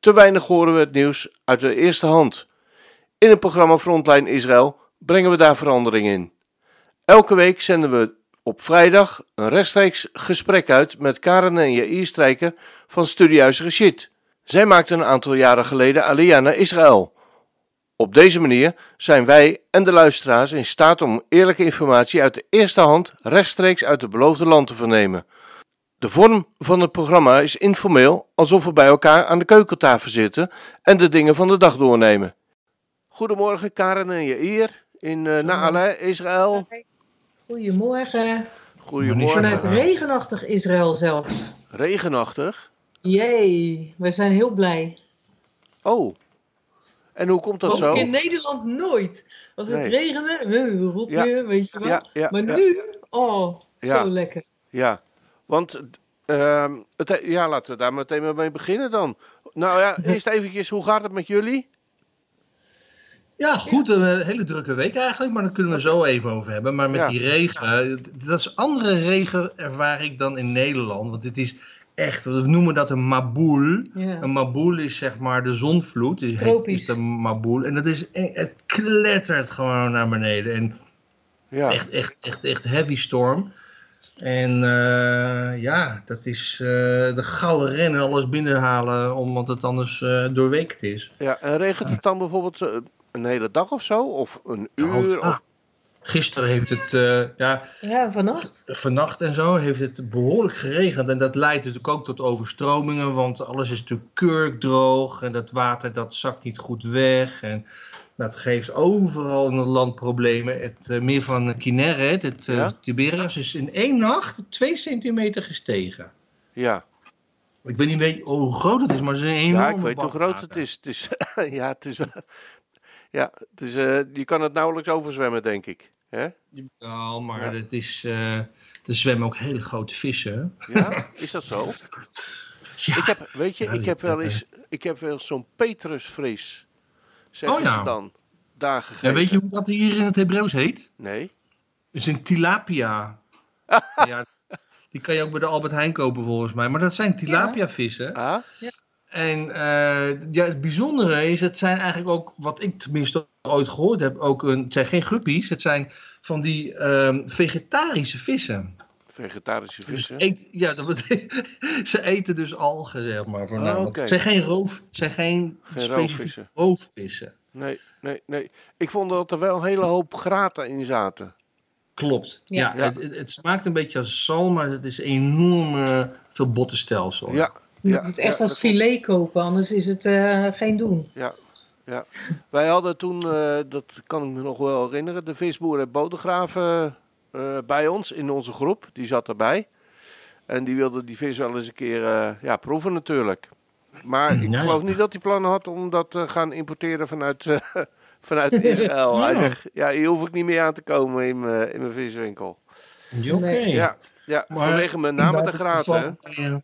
te weinig horen we het nieuws uit de eerste hand. In het programma Frontline Israël brengen we daar verandering in. Elke week zenden we op vrijdag een rechtstreeks gesprek uit met Karen en Jair Strijker van Studiehuis Rashid. Zij maakten een aantal jaren geleden Aliyah naar Israël. Op deze manier zijn wij en de luisteraars in staat om eerlijke informatie uit de eerste hand rechtstreeks uit het beloofde land te vernemen. De vorm van het programma is informeel, alsof we bij elkaar aan de keukentafel zitten en de dingen van de dag doornemen. Goedemorgen Karen en Jair in uh, Naale, Israël. Goedemorgen. Goedemorgen. Vanuit regenachtig Israël zelf. Regenachtig? Jee, we zijn heel blij. Oh, en hoe komt dat Was zo? ik in Nederland nooit. Als het Nee. regende, uh, rot Ja. weer, weet je wel. Ja, ja, maar ja. nu, oh, Ja. zo lekker. Ja, want ehm, het, ja, laten we daar meteen maar mee beginnen dan. Nou ja, eerst eventjes, hoe gaat het met jullie? Ja, goed. Een hele drukke week eigenlijk, maar daar kunnen we zo even over hebben. Maar met Ja. die regen, dat is andere regen ervaar ik dan in Nederland. Want dit is echt, we noemen dat een maboel. Ja. Een maboel is zeg maar de zonvloed. Die Tropisch. is de maboel. En dat is, e- het klettert gewoon naar beneden. En Ja, echt, echt, echt, echt heavy storm. En eh, ja, dat is eh, de gouden rennen, alles binnenhalen, omdat het anders eh, doorweekt is. ja. en regent het dan bijvoorbeeld een hele dag of zo? Of een uur? ah, Of, Gisteren heeft het, eh, ja, Ja, vannacht. vannacht en zo heeft het behoorlijk geregend. En dat leidt natuurlijk ook tot overstromingen, want alles is natuurlijk kurkdroog. En dat water dat zakt niet goed weg. En dat geeft overal in het land problemen. Het eh, meer van Kinneret, het eh, Ja? Tiberias, is in één nacht 2 centimeter gestegen. ja. Ik weet niet weet- hoe groot het is, maar het is een enorme ja, ik weet hoe groot het is. Het is ja, het is, ja, het is, eh, je kan het nauwelijks overzwemmen, denk ik. Hè? Ja, maar Ja. het is, er zwemmen ook hele grote vissen. Ja, is dat zo? Ja. Ik heb, weet je, Ja, ik heb wel eens, ik heb wel eens zo'n Petrusvries, zeggen Oh ja. ze dan, daar gegeten. Ja, weet je hoe dat hier in het Hebreeuws heet? Nee? Het is een tilapia. ja, die kan je ook bij de Albert Heijn kopen volgens mij. Maar dat zijn tilapia vissen. Ah? En eh, ja, het bijzondere is, het zijn eigenlijk ook, wat ik tenminste ooit gehoord heb, ook een, het zijn geen guppies. Het zijn van die ehm, vegetarische vissen. Vegetarische Dus vissen? eet, ja, dat betekent, ze eten dus algen, zeg maar, voornamelijk. Ah. Het zijn geen roof, zijn geen, Geen specifieke roofvissen. roofvissen. Nee, nee, nee. Ik vond dat er wel een hele hoop graten in zaten. Klopt. Ja. Ja, Het, het, het smaakt een beetje als zalm, maar het is enorm eh, veel bottenstelsel. Ja, Je ja, moet het echt ja, als filet kopen, anders is het eh, geen doen. Ja, ja. Wij hadden toen, eh, dat kan ik me nog wel herinneren, de visboer en bodegraven eh, bij ons in onze groep. Die zat erbij. En die wilde die vis wel eens een keer eh, ja, proeven natuurlijk. Maar ik geloof niet dat hij plannen had om dat te gaan importeren vanuit, eh, vanuit Israël. Hij Ja. zegt, ja, hier hoef ik niet meer aan te komen in mijn, in mijn viswinkel. Ja, Oké. Ja, ja Maar vanwege met name de graten. hè.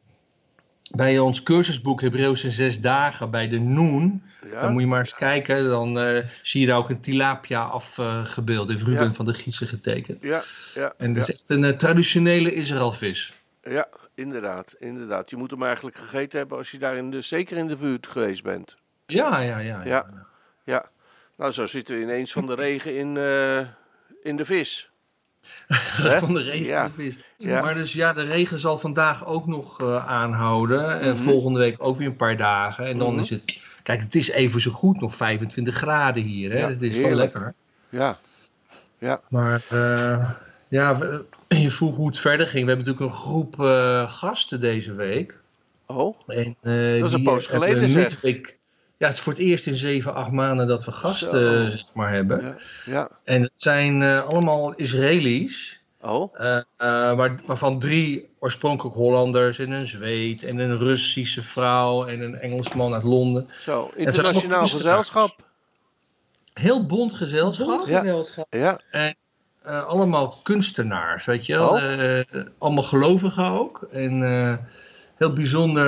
Bij, ons cursusboek Hebreeuws in zes dagen, bij de Noen, Ja? dan moet je maar eens kijken. Dan eh, zie je daar ook een tilapia afgebeeld. heeft Ruben Ja. van der Giezen getekend. Ja, ja, En dat is echt een eh, traditionele Israëlvis. ja, inderdaad, inderdaad. Je moet hem eigenlijk gegeten hebben als je daar in de, zeker in de buurt geweest bent. Ja, ja, ja. Ja. Ja, nou zo zitten we ineens van de regen in, eh, in de vis. Van de regen Ja. Ja. Maar dus ja, de regen zal vandaag ook nog eh, aanhouden. En Mhm. volgende week ook weer een paar dagen. En dan Mhm. is het... Kijk, het is even zo goed nog 25 graden hier. Hè? Ja, het is wel lekker. Ja, ja, Maar eh, ja, we- je vroeg hoe het verder ging. We hebben natuurlijk een groep eh, gasten deze week. oh, En, Dat is een poos geleden, zeg. midweek- Ja, het is voor het eerst in zeven, acht maanden dat we gasten Zo. zeg maar, hebben. ja, ja. En het zijn eh, allemaal Israëli's. Oh, eh, eh, waar, waarvan drie oorspronkelijk Hollanders en een Zweed en een Russische vrouw en een Engelsman uit Londen. zo, internationaal gezelschap. Heel bond gezelschap. Bond gezelschap. Ja, Eh, allemaal kunstenaars, weet je wel. Oh. Eh, allemaal gelovigen ook. En eh, heel bijzonder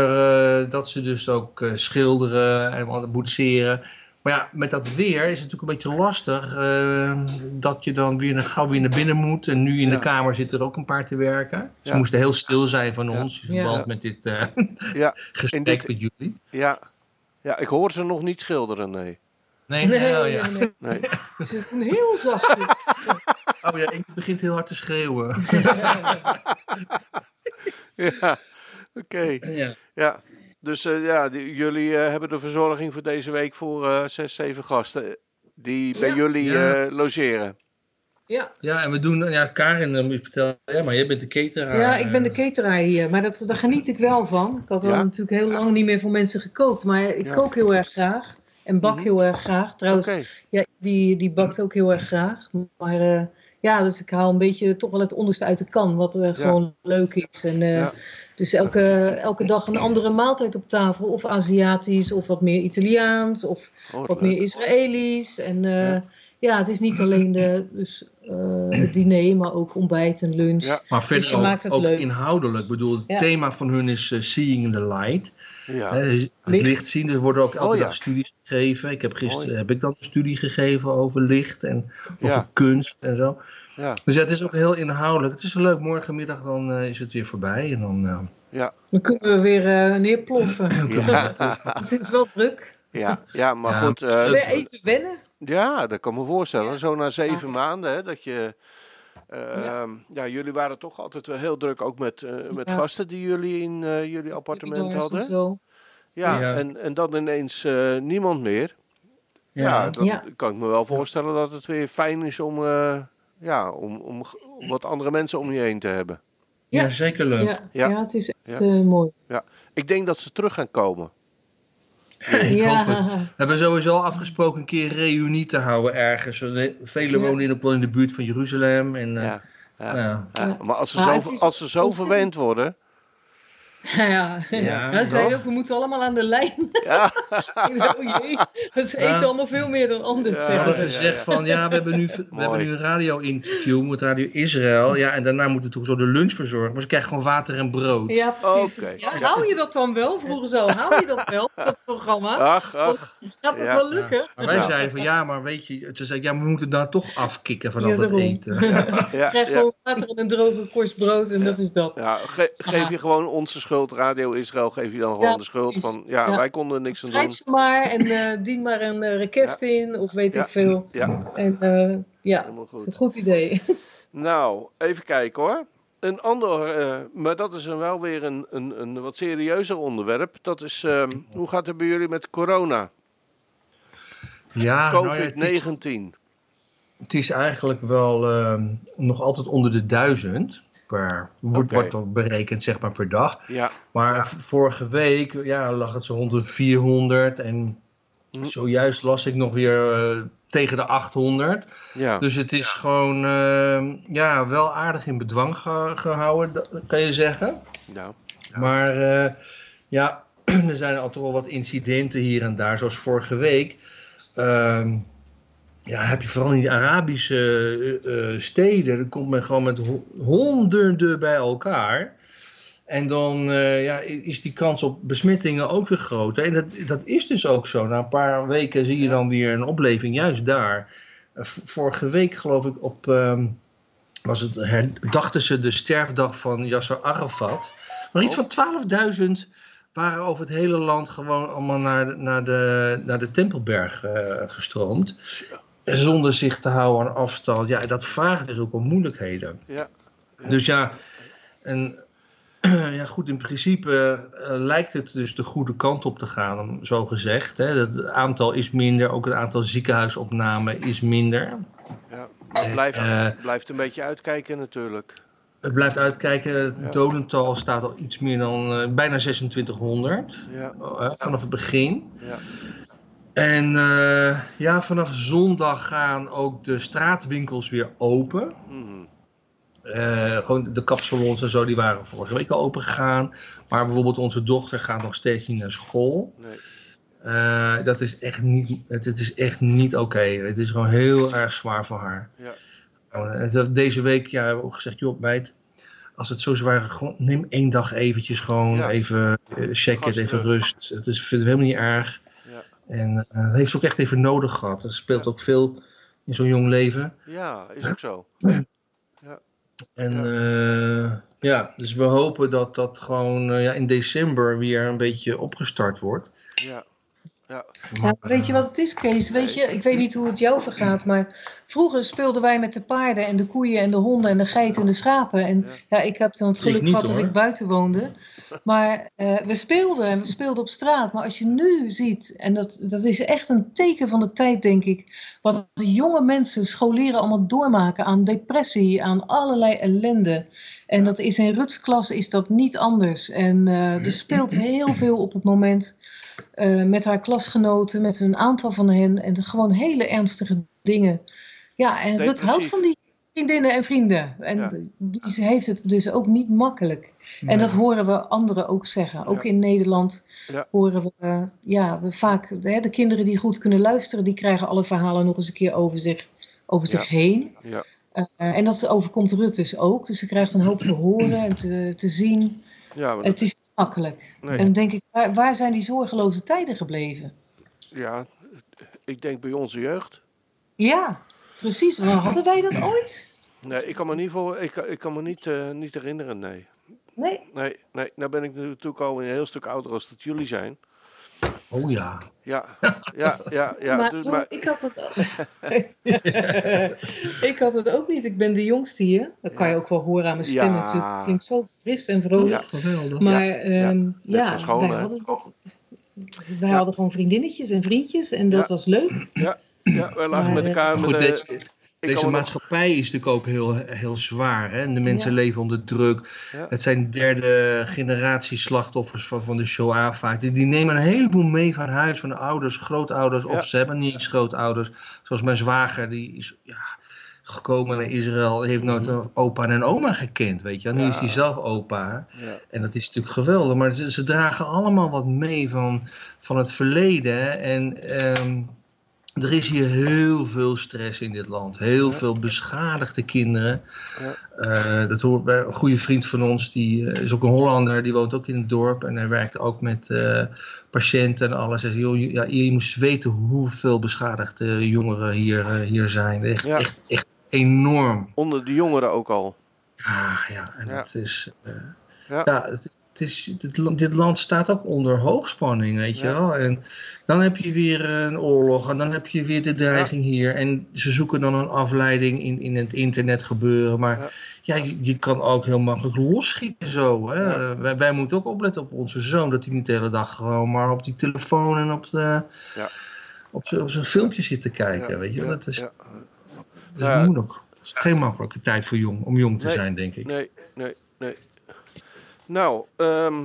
eh, dat ze dus ook eh, schilderen en wat boetseren. Maar ja, met dat weer is het natuurlijk een beetje lastig eh, dat je dan weer naar, gauw weer naar binnen moet. En nu in Ja. de kamer zitten er ook een paar te werken. Ze Ja. moesten heel stil zijn van Ja. ons in verband Ja. met dit eh, ja, gesprek dit- met jullie. ja. Ja, ik hoor ze nog niet schilderen, nee. Nee, Nee, nee, oh, nee, ja. nee. nee. Ze zitten heel zachtjes. oh ja, ik begint heel hard te schreeuwen. Ja, oké. ja. Ja, dus eh, ja, die- jullie eh, hebben de verzorging voor deze week voor eh, zes, zeven gasten die bij Ja. jullie Ja. eh, logeren. Ja. ja, en we doen, ja, Karin, dan moet je vertellen, ja, maar jij bent de cateraar. ja, ik ben de cateraar hier, maar dat, daar geniet ik wel van. Ik had al Ja? natuurlijk heel lang niet meer voor mensen gekookt, maar ik Ja. kook heel erg graag. En bak Mhm. heel erg graag. Trouwens, Oké, ja, die, die bakt ook heel erg graag. Maar eh, ja, dus ik haal een beetje toch wel het onderste uit de kan, wat eh, gewoon leuk is. En, eh, Ja. Dus elke, elke dag een andere maaltijd op tafel. Of Aziatisch, of wat meer Italiaans, of Oh, wat leuk. meer Israëlisch. En eh, Ja. ja. het is niet alleen de, dus, eh, het diner, maar ook ontbijt en lunch. Ja. Maar Dus verder je ook, maakt het ook leuk. inhoudelijk. Ik bedoel, het Ja. thema van hun is eh, Seeing the Light. Ja, Hè, het Licht. licht zien. Er worden ook elke Oh, ja. dag studies gegeven. Ik heb gisteren heb ik dan een studie gegeven over licht en over Ja. kunst en zo. Ja, Dus ja, het is ook heel inhoudelijk. Het is leuk. Morgenmiddag dan eh, is het weer voorbij. En dan, eh, ja, Dan kunnen we weer eh, neerploffen. ja, het is wel druk. ja, ja, maar Ja. goed. weer even wennen. ja, dat kan me voorstellen. Ja. Zo na zeven Ja. maanden, hè, dat je... eh, Ja. ja. jullie waren toch altijd wel heel druk, ook met, eh, met Ja. gasten die jullie in eh, jullie appartement hadden. Zo. Ja, Ja. En, en dan ineens eh, niemand meer. Ja, ja. dan Ja. kan ik me wel voorstellen dat het weer fijn is om, eh, ja, om, om wat andere mensen om je heen te hebben. Ja, Ja. zeker leuk. Ja, Ja. ja. het is echt Ja. eh, mooi. Ik denk dat ze terug gaan komen. Ik ja. hoop het. We hebben sowieso afgesproken een keer een reunie te houden ergens. Velen Ja. wonen in- ook wel in de buurt van Jeruzalem. En, eh, Ja. Ja. ja. Ja, Ja. Maar als ze Maar zo, als ze zo verwend worden. Ja, ja. Ja, Hij zei ook, we moeten allemaal aan de lijn. Ja, oh jee, ze Ja. eten allemaal veel meer dan anders. Ja, ze. ja. van ja, we hebben nu, we hebben nu een radio-interview met Radio Israël. Ja, en daarna moeten we toch zo de lunch verzorgen. Maar ze krijgen gewoon water en brood. Ja, precies. Ja, hou je dat dan wel? Vroeger zo, hou je dat wel, dat programma? ach, ach. Gaat het Ja. wel lukken? Maar wij zeiden van ja, maar weet je, ze zei, ja, we moeten daar toch afkicken van al dat daarom. eten. Ja, ja, Krijg ja. gewoon water en een droge korst brood en dat is dat. Ja, ge- geef je gewoon onze schuld, Radio Israël, geef je dan gewoon Ja, de schuld precies. van, ja, Ja. wij konden niks aan Schrijf doen. ze maar en eh, dien maar een eh, request in of weet Ja. ik veel. Ja, En eh, ja, helemaal dat is goed. een goed idee. Nou, even kijken hoor. Een ander, eh, maar dat is dan wel weer een, een, een wat serieuzer onderwerp. Dat is, ehm, hoe gaat het bij jullie met corona? Ja, nou ja, het, is, COVID-19. het is eigenlijk wel ehm, nog altijd onder de duizend. Per, wordt, wordt er berekend zeg maar per dag. Ja, Maar vorige week ja, lag het zo rond de 400 en Hm. zojuist las ik nog weer eh, tegen de 800. ja. Dus het is gewoon eh, ja, wel aardig in bedwang ge- gehouden, kan je zeggen. Nou, Maar eh, ja, er zijn al toch wel wat incidenten hier en daar, zoals vorige week. Ehm, ja, heb je vooral in die Arabische eh, eh, steden, dan komt men gewoon met ho- honderden bij elkaar. En dan eh, ja, is die kans op besmettingen ook weer groter. En dat, dat is dus ook zo. Na een paar weken zie je dan weer een opleving, juist daar. Vorige week geloof ik op, ehm, was het, herdachten ze de sterfdag van Yasser Arafat. Maar iets Oh. van 12.000 waren over het hele land gewoon allemaal naar de, naar de, naar de Tempelberg eh, gestroomd. Zonder zich te houden aan afstand. Ja, dat vraagt dus ook om moeilijkheden. ja. Dus ja, en, ja goed, in principe eh, lijkt het dus de goede kant op te gaan, zo gezegd. Hè. Het aantal is minder, ook het aantal ziekenhuisopnamen is minder. ja. Maar blijft, Eh, blijft een beetje uitkijken natuurlijk. Het blijft uitkijken, het Ja. dodental staat al iets meer dan eh, bijna 2600 Ja, eh, vanaf het begin. ja. En eh, ja, vanaf zondag gaan ook de straatwinkels weer open. mhm. Eh, gewoon de kapsalons en zo, die waren vorige week al open gegaan. Maar bijvoorbeeld onze dochter gaat nog steeds niet naar school. Nee. Eh, dat is echt niet, het, het is echt niet oké. Het is gewoon heel erg zwaar voor haar. Ja. Nou, Deze week ja, hebben we ook gezegd, joh, meid, als het zo zwaar is, neem één dag eventjes gewoon Ja. even check Gas het, even rust. Het is, vind ik helemaal niet erg. En eh, dat heeft ze ook echt even nodig gehad. Er speelt ook veel in zo'n jong leven. ja, is ook zo. En Ja. ja. ja, dus we hopen dat dat gewoon eh, ja, in december weer een beetje opgestart wordt. Ja, Ja, weet je wat het is, Kees? Weet je, ik weet niet hoe het jou vergaat, maar vroeger speelden wij met de paarden en de koeien en de honden en de geiten en de schapen. En Ja. ik heb dan het geluk gehad dat ik buiten woonde. Maar eh, we speelden en we speelden op straat. Maar als je nu ziet, en dat, dat is echt een teken van de tijd, denk ik, wat de jonge mensen, scholieren allemaal doormaken aan depressie, aan allerlei ellende. En dat is in Ruts klas is dat niet anders. En eh, er speelt heel veel op het moment eh, met haar klasgenoten, met een aantal van hen. En gewoon hele ernstige dingen. Ja, en Rut houdt van die vriendinnen en vrienden. En Ja. die, ze heeft het dus ook niet makkelijk. En dat horen we anderen ook zeggen. Ook Ja. in Nederland Ja. horen we, eh, ja, we vaak, hè, de kinderen die goed kunnen luisteren, die krijgen alle verhalen nog eens een keer over zich, over Ja. zich heen. ja, Eh, en dat overkomt Rut dus ook. Dus ze krijgt een hoop te horen en te, te zien. ja, Het is makkelijk. nee. En dan denk ik, waar, waar zijn die zorgeloze tijden gebleven? ja, ik denk bij onze jeugd. Ja, precies. Maar hadden wij dat ooit? Nee, ik kan me niet, voor, ik, kan- ik kan me niet, eh, niet herinneren, nee. Nee. Nee, nee, nou ben ik natuurlijk al een heel stuk ouder als dat jullie zijn. Oh ja. Ja, ja, ja, ja. maar, dus, maar ik had het Ik had het ook niet. Ik ben de jongste hier. Dat kan je ook wel horen aan mijn stem Ja. natuurlijk. Het klinkt zo fris en vrolijk. Ja. Geweldig. Maar ja, ja, school, wij, hadden dat, wij Ja. hadden gewoon vriendinnetjes en vriendjes. En dat Ja. was leuk. ja, wij lagen Maar, met eh, elkaar. Goed, met, eh, deze, nog- maatschappij is natuurlijk ook heel, heel zwaar. Hè? En de mensen Ja. leven onder druk. Ja. Het zijn derde generatie slachtoffers van, van de Shoah vaak. Die, die nemen een heleboel mee van huis, van de ouders, grootouders. Ja. Of ze hebben niet eens grootouders. Zoals mijn zwager, die is ja, gekomen naar Israël. Heeft nooit een opa en een oma gekend, weet je. Nu is hij zelf opa. En dat is natuurlijk geweldig. Maar ze, ze dragen allemaal wat mee van, van het verleden. En ehm, er is hier heel veel stress in dit land. Heel Ja. veel beschadigde kinderen. Ja. Eh, dat hoort bij een goede vriend van ons. Die eh, is ook een Hollander. Die woont ook in het dorp. En hij werkt ook met eh, patiënten en alles. Hij zegt, joh, ja, je moest weten hoeveel beschadigde jongeren hier, hier zijn. Echt, Ja. echt, echt enorm. onder de jongeren ook al. Ah, ja, en Ja. dat is... Ja. ja, het, is- het is, dit, land- dit land staat ook onder hoogspanning, weet je Ja. wel. En dan heb je weer een oorlog en dan heb je weer de dreiging hier. En ze zoeken dan een afleiding in, in het internet gebeuren. Maar Ja. ja, je, je kan ook heel makkelijk losschieten zo. Hè? Wij, wij moeten ook opletten op onze zoon, dat hij niet de hele dag gewoon maar op die telefoon en op, de, Ja. op, zijn- op zijn filmpje zit te kijken. Weet je? wel. Dat is, ja. dat is moeilijk. Het is geen makkelijke tijd voor jong, om jong te Nee. zijn, denk ik. Nee, nee, nee. Nou, ehm,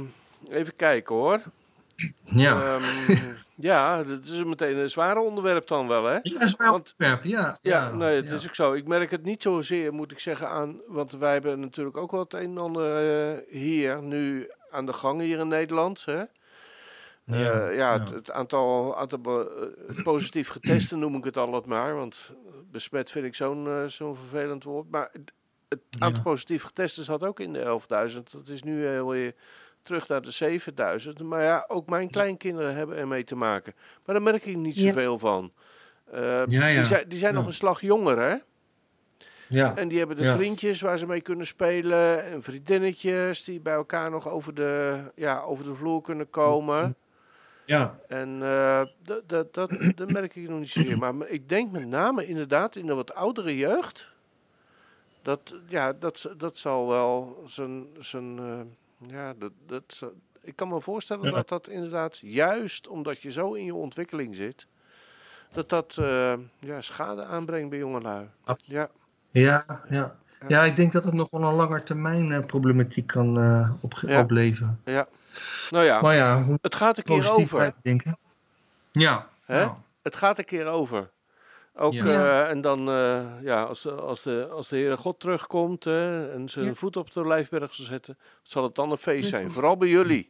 even kijken hoor. Ja. Ehm, ja, dat is meteen een zware onderwerp dan wel, hè? Ja, zwaar Want- onderwerp, ja. Ja, nee, het ja. is ook zo. Ik merk het niet zozeer, moet ik zeggen, aan. Want wij hebben natuurlijk ook wel het een en ander eh, hier nu aan de gang hier in Nederland. Hè? Ja, Ja, ja, ja. Het, het aantal, aantal eh, positief getesten noem ik het altijd maar. Want besmet vind ik zo'n eh, zo'n vervelend woord. Maar het, aantal Ja. positief getesten zat ook in de 11.000. Dat is nu weer terug naar de 7.000. Maar ja, ook mijn kleinkinderen hebben ermee te maken. Maar daar merk ik niet zoveel van. Eh, Ja. Die zijn, die zijn nog een slag jonger, hè? Ja. En die hebben de Ja. vriendjes waar ze mee kunnen spelen. En vriendinnetjes die bij elkaar nog over de, ja, over de vloer kunnen komen. ja. En eh, dat, dat, dat, dat merk ik nog niet zozeer. Maar ik denk met name inderdaad in de wat oudere jeugd. Dat, ja, dat, dat zal wel zijn. zijn eh, ja, dat, dat, ik kan me voorstellen Ja. dat dat inderdaad, juist omdat je zo in je ontwikkeling zit, dat dat eh, ja, schade aanbrengt bij jongelui. Absoluut. Ja, Ja, ja. ja, ik denk dat het nog wel een langer termijn eh, problematiek kan eh, opge- Ja. opleveren. nou ja, Maar ja, het gaat een keer over. denken. Ja. Hè? ja. Het gaat een keer over. Ook, Ja. eh, en dan, eh, ja, als, de- als, de, als de Heere God terugkomt hè, en zijn Ja. voet op de lijfberg zal zetten, zal het dan een feest zijn. Vooral bij jullie.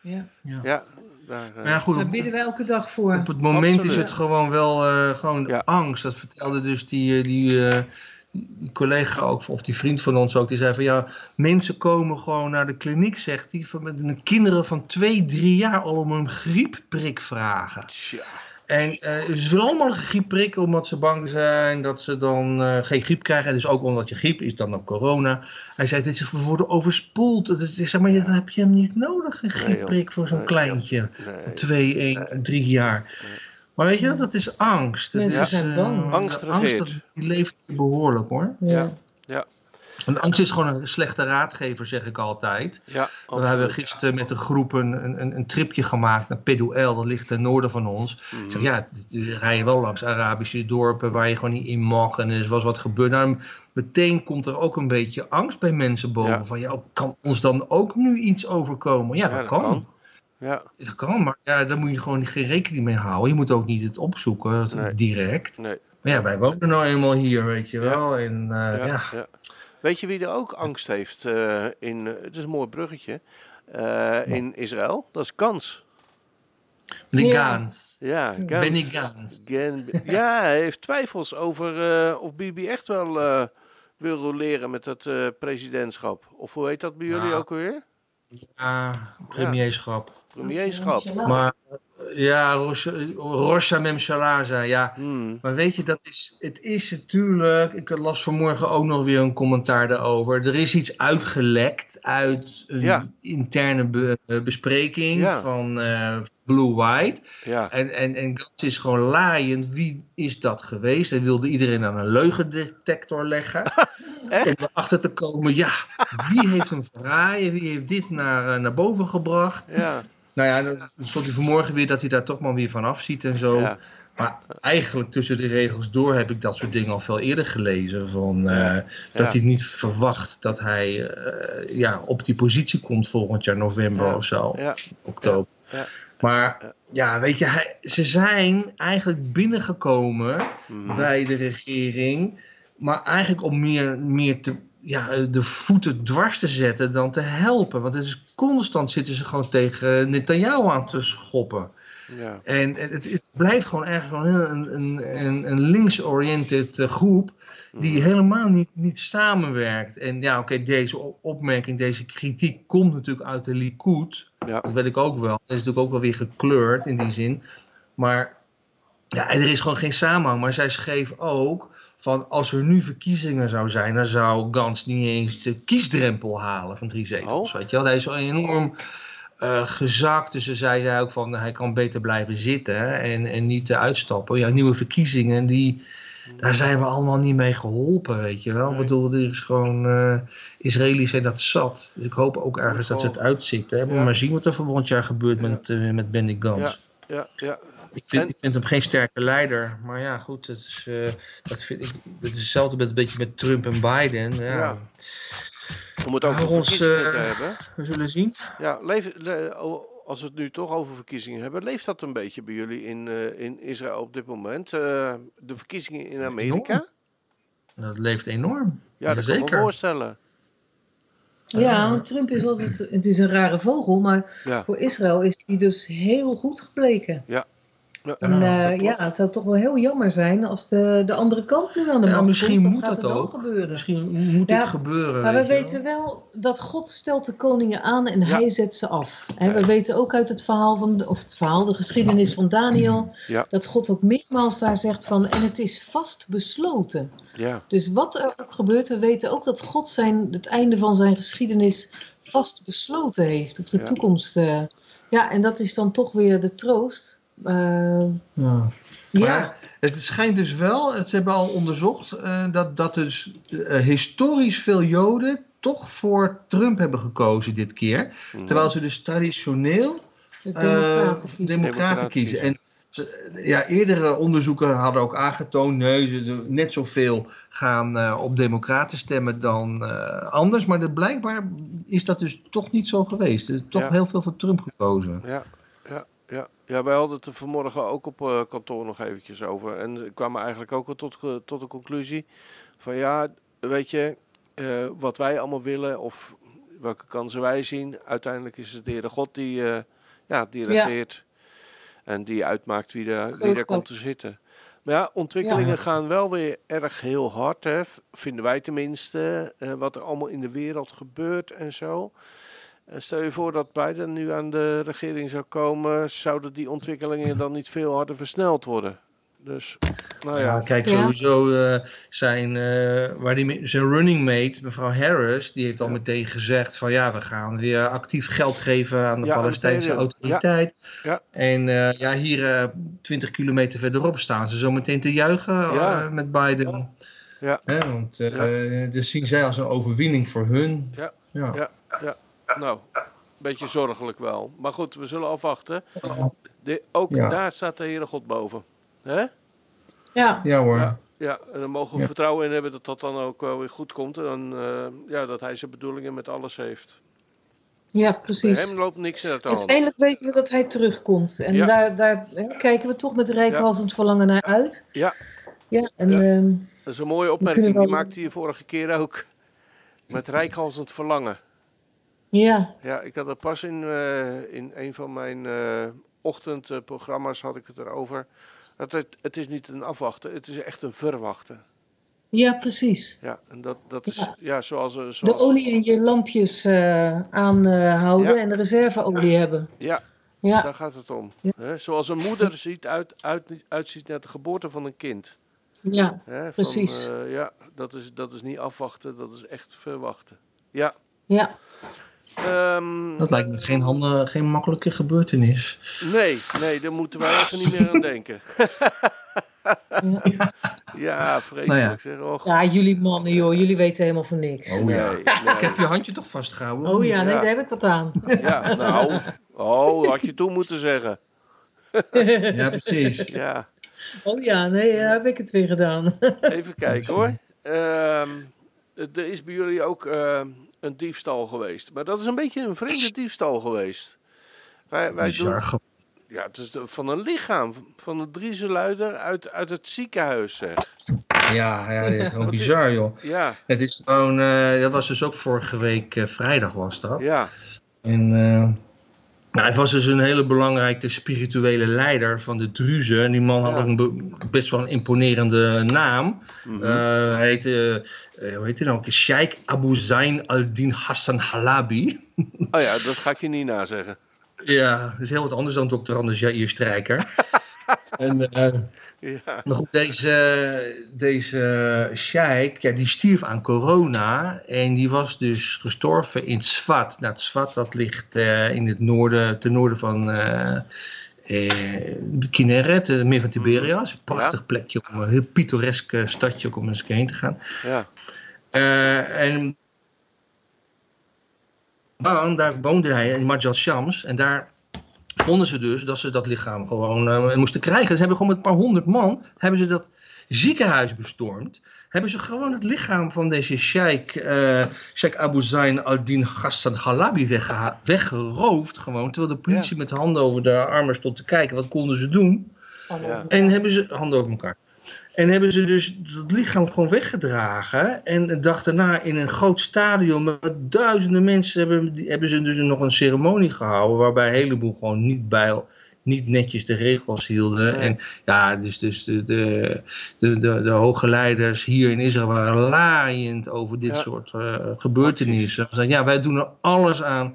Ja. Ja. Ja, daar, Maar ja, goed, Daar bidden wij elke dag voor. op het moment Absoluut. is het gewoon wel eh, gewoon Ja. angst. Dat vertelde dus die, die, eh, die collega ook, of die vriend van ons ook, die zei van ja, mensen komen gewoon naar de kliniek, zegt hij, van met hun kinderen van twee, drie jaar al om een griepprik vragen. tja, En eh, ze willen allemaal een griep prikken omdat ze bang zijn dat ze dan eh, geen griep krijgen. En dus ook omdat je griep is dan ook corona. Hij zei, dit is, we worden overspoeld. Dat is, ik zeg maar, dat heb je hem niet nodig, een griepprik voor zo'n Nee, kleintje. nee. Van twee, één, drie jaar. Maar weet je, dat is angst. Mensen zijn eh, bang. Angst dat- die leeft behoorlijk hoor. Ja. En angst is gewoon een slechte raadgever, zeg ik altijd. Ja, We hebben gisteren met de groep een, een, een tripje gemaakt naar Peduel, dat ligt ten noorden van ons. Mhm. Ik zeg, ja, rij je wel langs Arabische dorpen waar je gewoon niet in mag en er was wat gebeurd. Nou, meteen komt er ook een beetje angst bij mensen boven. Ja. Van, ja, kan ons dan ook nu iets overkomen? Ja, Ja, dat, kan. kan. Ja, Dat kan, maar ja, daar moet je gewoon geen rekening mee houden. Je moet ook niet het opzoeken Nee. direct. nee. Maar ja, wij wonen nou eenmaal hier, weet je wel. En eh, ja. Weet je wie er ook angst heeft eh, in, eh, het is een mooi bruggetje, eh, in Israël? Dat is Kans. Benny Ja. Gans. Ja, Gans. Benny Gans. Gen- ja, hij heeft twijfels over eh, of Bibi echt wel eh, wil roleren met dat eh, presidentschap. Of hoe heet dat bij jullie Ja. ook alweer? Ja, premierschap. Premierschap. Maar ja, Rosh Rosh Memshala zei, ja. Hmm. Maar weet je, dat is, het is natuurlijk. Ik las vanmorgen ook nog weer een commentaar daarover. Er is iets uitgelekt uit een Ja. interne be- eh, bespreking Ja. van eh, Blue White. Ja, En, en, en Gans is gewoon laaiend. Wie is dat geweest? Hij wilde iedereen aan een leugendetector leggen. Echt? Om erachter te komen, ja, wie heeft hem verraaien? Wie heeft dit naar, eh, naar boven gebracht? ja, Nou ja, dan stond hij vanmorgen weer dat hij daar toch maar weer van afziet en zo. ja, Maar eigenlijk tussen de regels door heb ik dat soort dingen al veel eerder gelezen. Van, eh, Ja. Dat hij niet verwacht dat hij eh, ja, op die positie komt volgend jaar november Ja. of zo. ja, Oktober. Ja. Maar ja, weet je, hij- ze zijn eigenlijk binnengekomen Mhm. bij de regering. Maar eigenlijk om meer, meer te, ja, de voeten dwars te zetten dan te helpen. Want het is constant zitten ze gewoon tegen Netanyahu aan te schoppen. ja, En het, het, blijft gewoon ergens gewoon een, een, een, een links-oriented eh, groep die Mhm. helemaal niet, niet samenwerkt. En ja, oké, deze op- opmerking, deze kritiek komt natuurlijk uit de Likud. ja, Dat weet ik ook wel. Dat is natuurlijk ook wel weer gekleurd in die zin. Maar ja, er is gewoon geen samenhang. Maar zij schreef ook van als er nu verkiezingen zou zijn, dan zou Gans niet eens de kiesdrempel halen van drie zetels. Oh. Weet je wel? Hij is al enorm eh, gezakt. Dus ze zei hij ook van hij kan beter blijven zitten en, en niet eh, uitstappen. Ja, nieuwe verkiezingen, die, daar zijn we allemaal niet mee geholpen, weet je wel. Ik bedoel, er is gewoon, eh Israëli's zijn dat zat. Dus ik hoop ook ergens dat ze het uitzitten. Hè. Ja. Maar zien wat er volgend jaar gebeurt Ja. met, eh, met Benny Gans. ja, ja, Ik vind, En- ik vind hem geen sterke leider. Maar ja, goed, dat is, eh, dat vind ik, dat is hetzelfde met, een beetje met Trump en Biden. Ja, Ja. om het over Hou ons, verkiezingen te eh, hebben. We zullen zien. Ja, leef, le- als we het nu toch over verkiezingen hebben, leeft dat een beetje bij jullie in, eh, in Israël op dit moment? Eh, de verkiezingen in Amerika? Dat leeft enorm. Ja, dat kan ik me voorstellen. Ja, want Trump is altijd, het is een rare vogel, maar Ja, voor Israël is die dus heel goed gebleken. ja, Ja, eh, dat ja, klopt. het zou toch wel heel jammer zijn als de, de andere kant nu aan de Ja, macht misschien komt. Moet gaat dat ook. gebeuren? Misschien moet Ja, dit gebeuren. Maar we weten wel dat God stelt de koningen aan en Ja. hij zet ze af. We weten ook uit het verhaal van, de- of het verhaal, de geschiedenis van Daniel, Ja. dat God ook meermaals daar zegt van, en het is vast besloten. ja, Dus wat er ook gebeurt, we weten ook dat God zijn, het einde van zijn geschiedenis vast besloten heeft. Of de Ja. toekomst. eh. ja, en dat is dan toch weer de troost. Eh, Ja. ja, het schijnt dus wel, het- ze hebben al onderzocht, eh, dat, dat dus eh, historisch veel Joden toch voor Trump hebben gekozen dit keer. Mhm. Terwijl ze dus traditioneel de eh, democraten kiezen. democraten. En ze- ja, eerdere onderzoeken hadden ook aangetoond, nee, ze net zoveel gaan eh, op democraten stemmen dan eh, anders. Maar de, blijkbaar is dat dus toch niet zo geweest. Er is toch Ja. heel veel voor Trump gekozen. Ja, ja, wij hadden het er vanmorgen ook op eh, kantoor nog eventjes over. En we kwamen eigenlijk ook tot, ge- tot de conclusie van ja, weet je, eh, wat wij allemaal willen of welke kansen wij zien, uiteindelijk is het de Heere God die, eh, ja, die Ja. En die uitmaakt wie Zo wie er komt te zitten. Maar ja, ontwikkelingen Ja. gaan wel weer erg heel hard, hè, vinden wij tenminste. eh, wat er allemaal in de wereld gebeurt en zo. Eh, stel je voor dat Biden nu aan de regering zou komen, zouden die ontwikkelingen dan niet veel harder versneld worden? Dus, nou Ja, ja. kijk, sowieso eh, zijn, eh, waar die, zijn running mate, mevrouw Harris, die heeft al Ja. meteen gezegd van ja, we gaan weer actief geld geven aan de Ja, aan de Palestijnse autoriteit. Ja. En eh, ja, hier eh 20 kilometer verderop staan ze zo meteen te juichen eh, met Biden. Ja. Hè, want eh, dus zien zij als een overwinning voor hun. Ja. Ja. Ja. Nou, een beetje zorgelijk wel. Maar goed, we zullen afwachten. De, ook Ja. daar staat de Heere God boven. Hè? Ja, Ja hoor. Ja. Ja, en daar mogen we Ja. vertrouwen in hebben dat dat dan ook wel weer goed komt. En eh, ja, dat hij zijn bedoelingen met alles heeft. ja, Bij precies. hem loopt niks uit de hand. Uiteindelijk weten we dat hij terugkomt. En Ja. daar, daar hè, kijken we toch met rijkhalsend verlangen naar uit. Ja. Ja, en Ja. ehm, Dat is een mooie opmerking. Die wel- maakte je vorige keer ook. Met rijkhalsend verlangen. Ja, Ja, ik had er pas in, eh, in een van mijn eh, ochtendprogramma's had ik het erover. Dat het, het is niet een afwachten, het is echt een verwachten. ja, precies. Ja, en dat, dat is Ja. ja, zoals, eh, zoals... De olie in je lampjes aanhouden Ja. en de reserveolie hebben. Ja, Ja, daar gaat het om. Hè, zoals een moeder ziet uit, uit, uitziet naar de geboorte van een kind. ja, van, Precies. ja, dat is, dat is niet afwachten, dat is echt verwachten. Ja. ja. Ehm, Dat lijkt me geen, handen, geen makkelijke gebeurtenis. nee, nee, daar moeten wij even niet meer aan denken. Ja. Ja, vreselijk Nou ja. zeg. Och, Ja, jullie mannen, joh, jullie weten helemaal van niks. Oh ja. nee, Ik heb je handje toch vastgehouden? Oh ja, nee, Ja. daar heb ik wat aan. Ja, nou. Oh, had je toen moeten zeggen. Ja, precies. Ja, Oh ja, nee, daar heb ik het weer gedaan. even kijken hoor. Ehm, er is bij jullie ook ehm, een diefstal geweest. Maar dat is een beetje een vreemde diefstal geweest. Wij, wij doen, ja, het is de- van een lichaam van een Drieseluider uit, uit het ziekenhuis, zeg. Ja, ja, gewoon bizar, joh. Ja, Het is gewoon, eh, dat was dus ook vorige week eh, vrijdag was dat. ja, En eh, nou, hij was dus een hele belangrijke spirituele leider van de Druze. En die man had Ja. een be- best wel een imponerende naam. mhm. Eh, hij heette, eh, hoe heet hij nou? Sheikh Abu Zain al-Din Hassan Halabi. Oh ja, dat ga ik je niet nazeggen. Ja, dat is heel wat anders dan Dr. Anders Jair Strijker. en, eh, Ja, Maar goed, deze, deze sheik, ja, die stierf aan corona. En die was dus gestorven in Swat. Nou, Swat, dat ligt eh, in het noorden, ten noorden van eh eh, Kinneret, het meer van Tiberias. Een prachtig plekje, om, een heel pittoresk stadje ook om eens heen te gaan. ja, en daar woonde hij in Majal Shams. En daar vonden ze dus dat ze dat lichaam gewoon eh, moesten krijgen. Ze hebben gewoon met een paar honderd man hebben ze dat ziekenhuis bestormd. Hebben ze gewoon het lichaam van deze sheik, eh sheik Abu Zain al-Din Hassan Halabi weggeha- weggeroofd. Gewoon, terwijl de politie met handen over de armen stond te kijken. Wat konden ze doen? Ja. En hebben ze, handen over elkaar. En hebben ze dus het lichaam gewoon weggedragen. En de dag daarna in een groot stadion met duizenden mensen hebben, hebben ze dus nog een ceremonie gehouden. Waarbij een heleboel gewoon niet, bij, niet netjes de regels hielden. En ja, dus, dus de, de, de, de, de hoge leiders hier in Israël waren laaiend over dit Ja. soort eh, gebeurtenissen. Ze zeiden, ja, wij doen er alles aan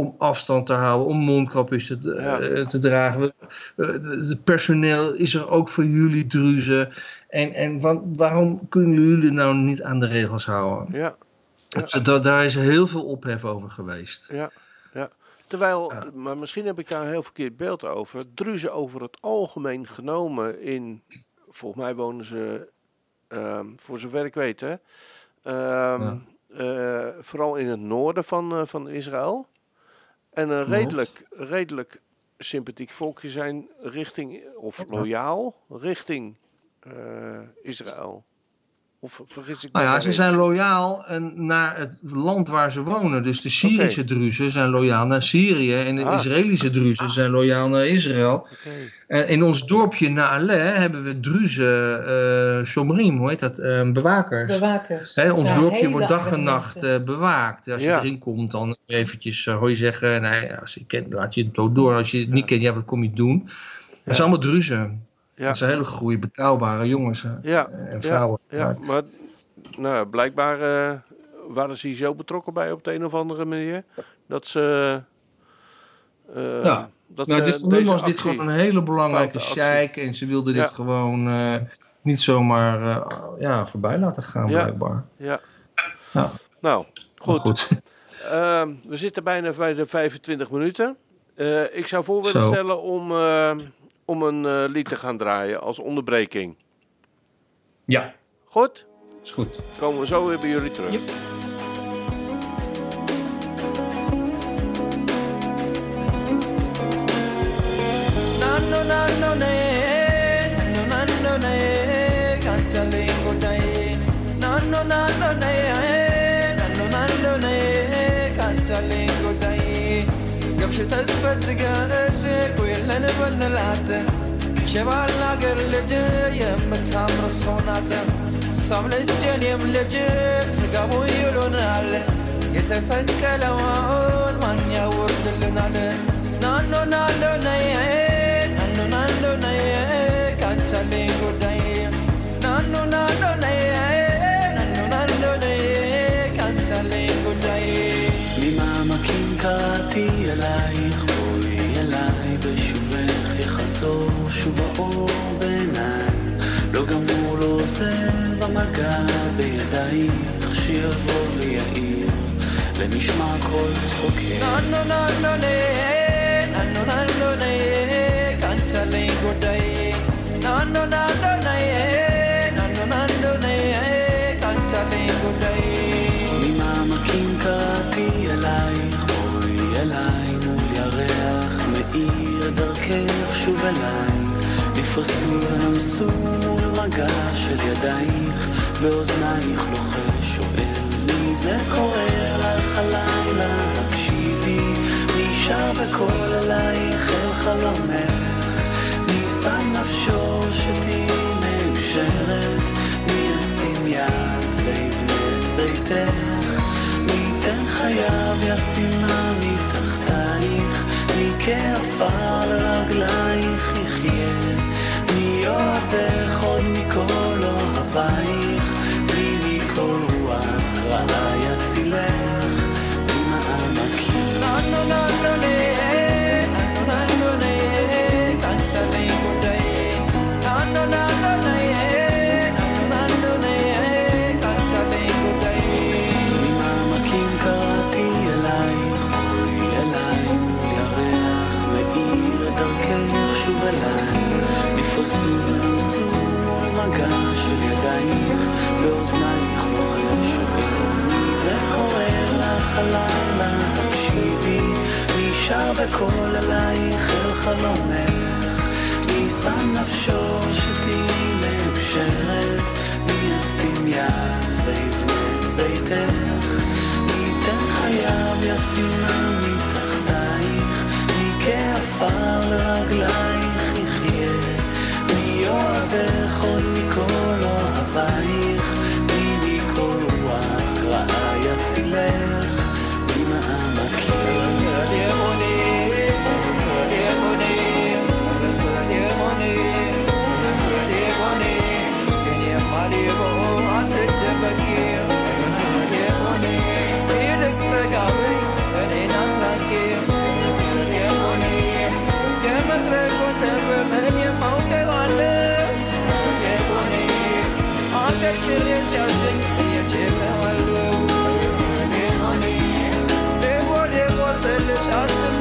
om afstand te houden, om mondkapjes te, Ja. eh, te dragen. We- eh, Het personeel is er ook voor jullie druzen. En, en waarom kunnen jullie nou niet aan de regels houden? ja. Dus da- daar is heel veel ophef over geweest. Ja, ja. Terwijl, Ja. maar misschien heb ik daar een heel verkeerd beeld over. Druzen over het algemeen genomen in, volgens mij wonen ze, ehm, voor zover ik weet, hè, ehm, eh, vooral in het noorden van, van Israël. En een redelijk, redelijk sympathiek volkje zijn richting, of loyaal, richting eh, Israël. Of vergis ik Nou ja, ze zijn loyaal en naar het land waar ze wonen. Dus de Syrische Druzen zijn loyaal naar Syrië en de Ah. Israëlische Druzen zijn loyaal naar Israël. En in ons dorpje Naale hebben we Druzen, eh Shomrim, hoe heet dat, eh, bewakers. Bewakers. Hè, ons Ja, dorpje wordt dag en nacht eh, bewaakt. Als je erin komt, dan eventjes uh, hoor je zeggen, nee, als je kent, laat je het ook door. Als je het niet kent, ja, wat kom je doen? Dat zijn allemaal druzen. Ja. Dat zijn hele goede, betrouwbare jongens Ja, en vrouwen. ja, maar nou, blijkbaar eh, waren ze hier zo betrokken bij op de een of andere manier dat ze. eh, Ja. dat Nou, ze dit, voor hun was dit gewoon een hele belangrijke sheik en ze wilden dit Ja. gewoon eh, niet zomaar eh, ja, voorbij laten gaan, Ja. blijkbaar. Ja. Ja. Nou, goed. goed. Ehm, we zitten bijna bij de 25 minuten. Eh, ik zou voor willen Zo. stellen om, eh, om een eh, lied te gaan draaien als onderbreking. Ja, Goed? is goed. Komen we zo weer bij jullie terug. Nano nano ሽተት ትፈትገ ቆየለን በንላት ሸባል አገር ልጅ የምታምር ሰው ናት። እሷም ልጅ እኔም ልጅ ተጋቡ ይሉናል። የተሰቀለውን ማን ያወርድልናል? ናኖ ናሎ ነይ ናኖ ናሎ ነይ ቃንቻሌ עוצב המגע בידייך, שיבוא ויעיר למשמע כל צחוקך. נו נו נו נו נו נו נו נו נו קנצלי גודאי. נו נו נו נו נו נו נו נו נו קנצלי גודאי. ממעמקים קראתי אלייך, בואי אליי מול ירח, מאיר דרכך שוב אליי. נפרסו ונמסו מול מגע של ידייך, באוזנייך לוחש שואל מי זה קורא לך הלילה, הקשיבי, שר בקול אלייך אל חלומך, מי שם נפשו שתהיי מאושרת, מי ישים יד ויבנה ביתך, מי ייתן חייו ישימה מתחתייך, מי כעפר לרגלייך יחיה, מי מגע של ידייך, באוזנייך לוחש מי זה קורא לך הלילה, הקשיבי, מי שר בקול אלייך אל חלומך, מי שם נפשו שתהיי מאושרת, מי ישים יד ויבנה את ביתך, מי ייתן חייו ישימה מתחתייך, מי כעפר לרגלייך יחיה, מי אוהבך עוד מכל אוהבייך, Şartım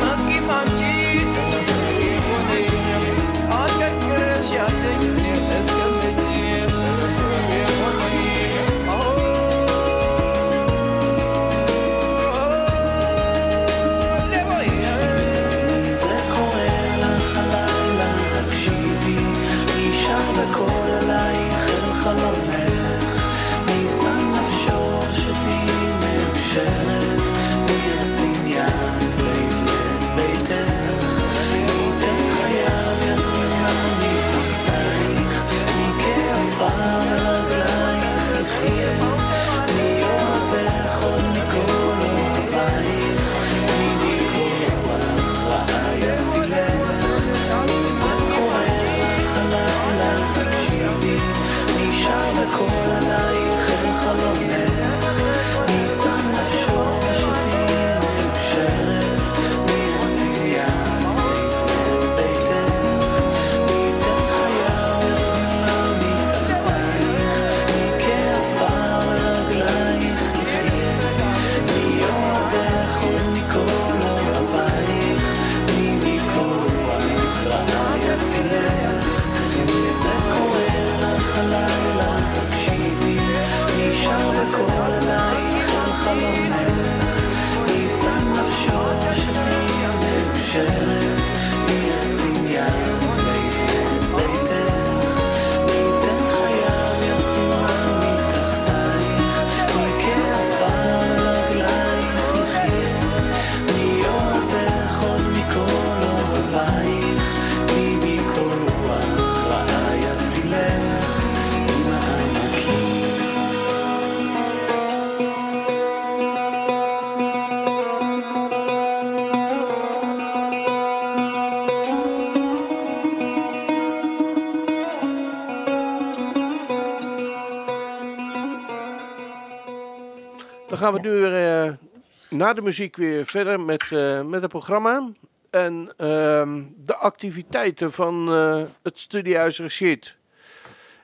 na de muziek weer verder met, eh, met het programma. En ehm, de activiteiten van eh, het studiehuis Rashid.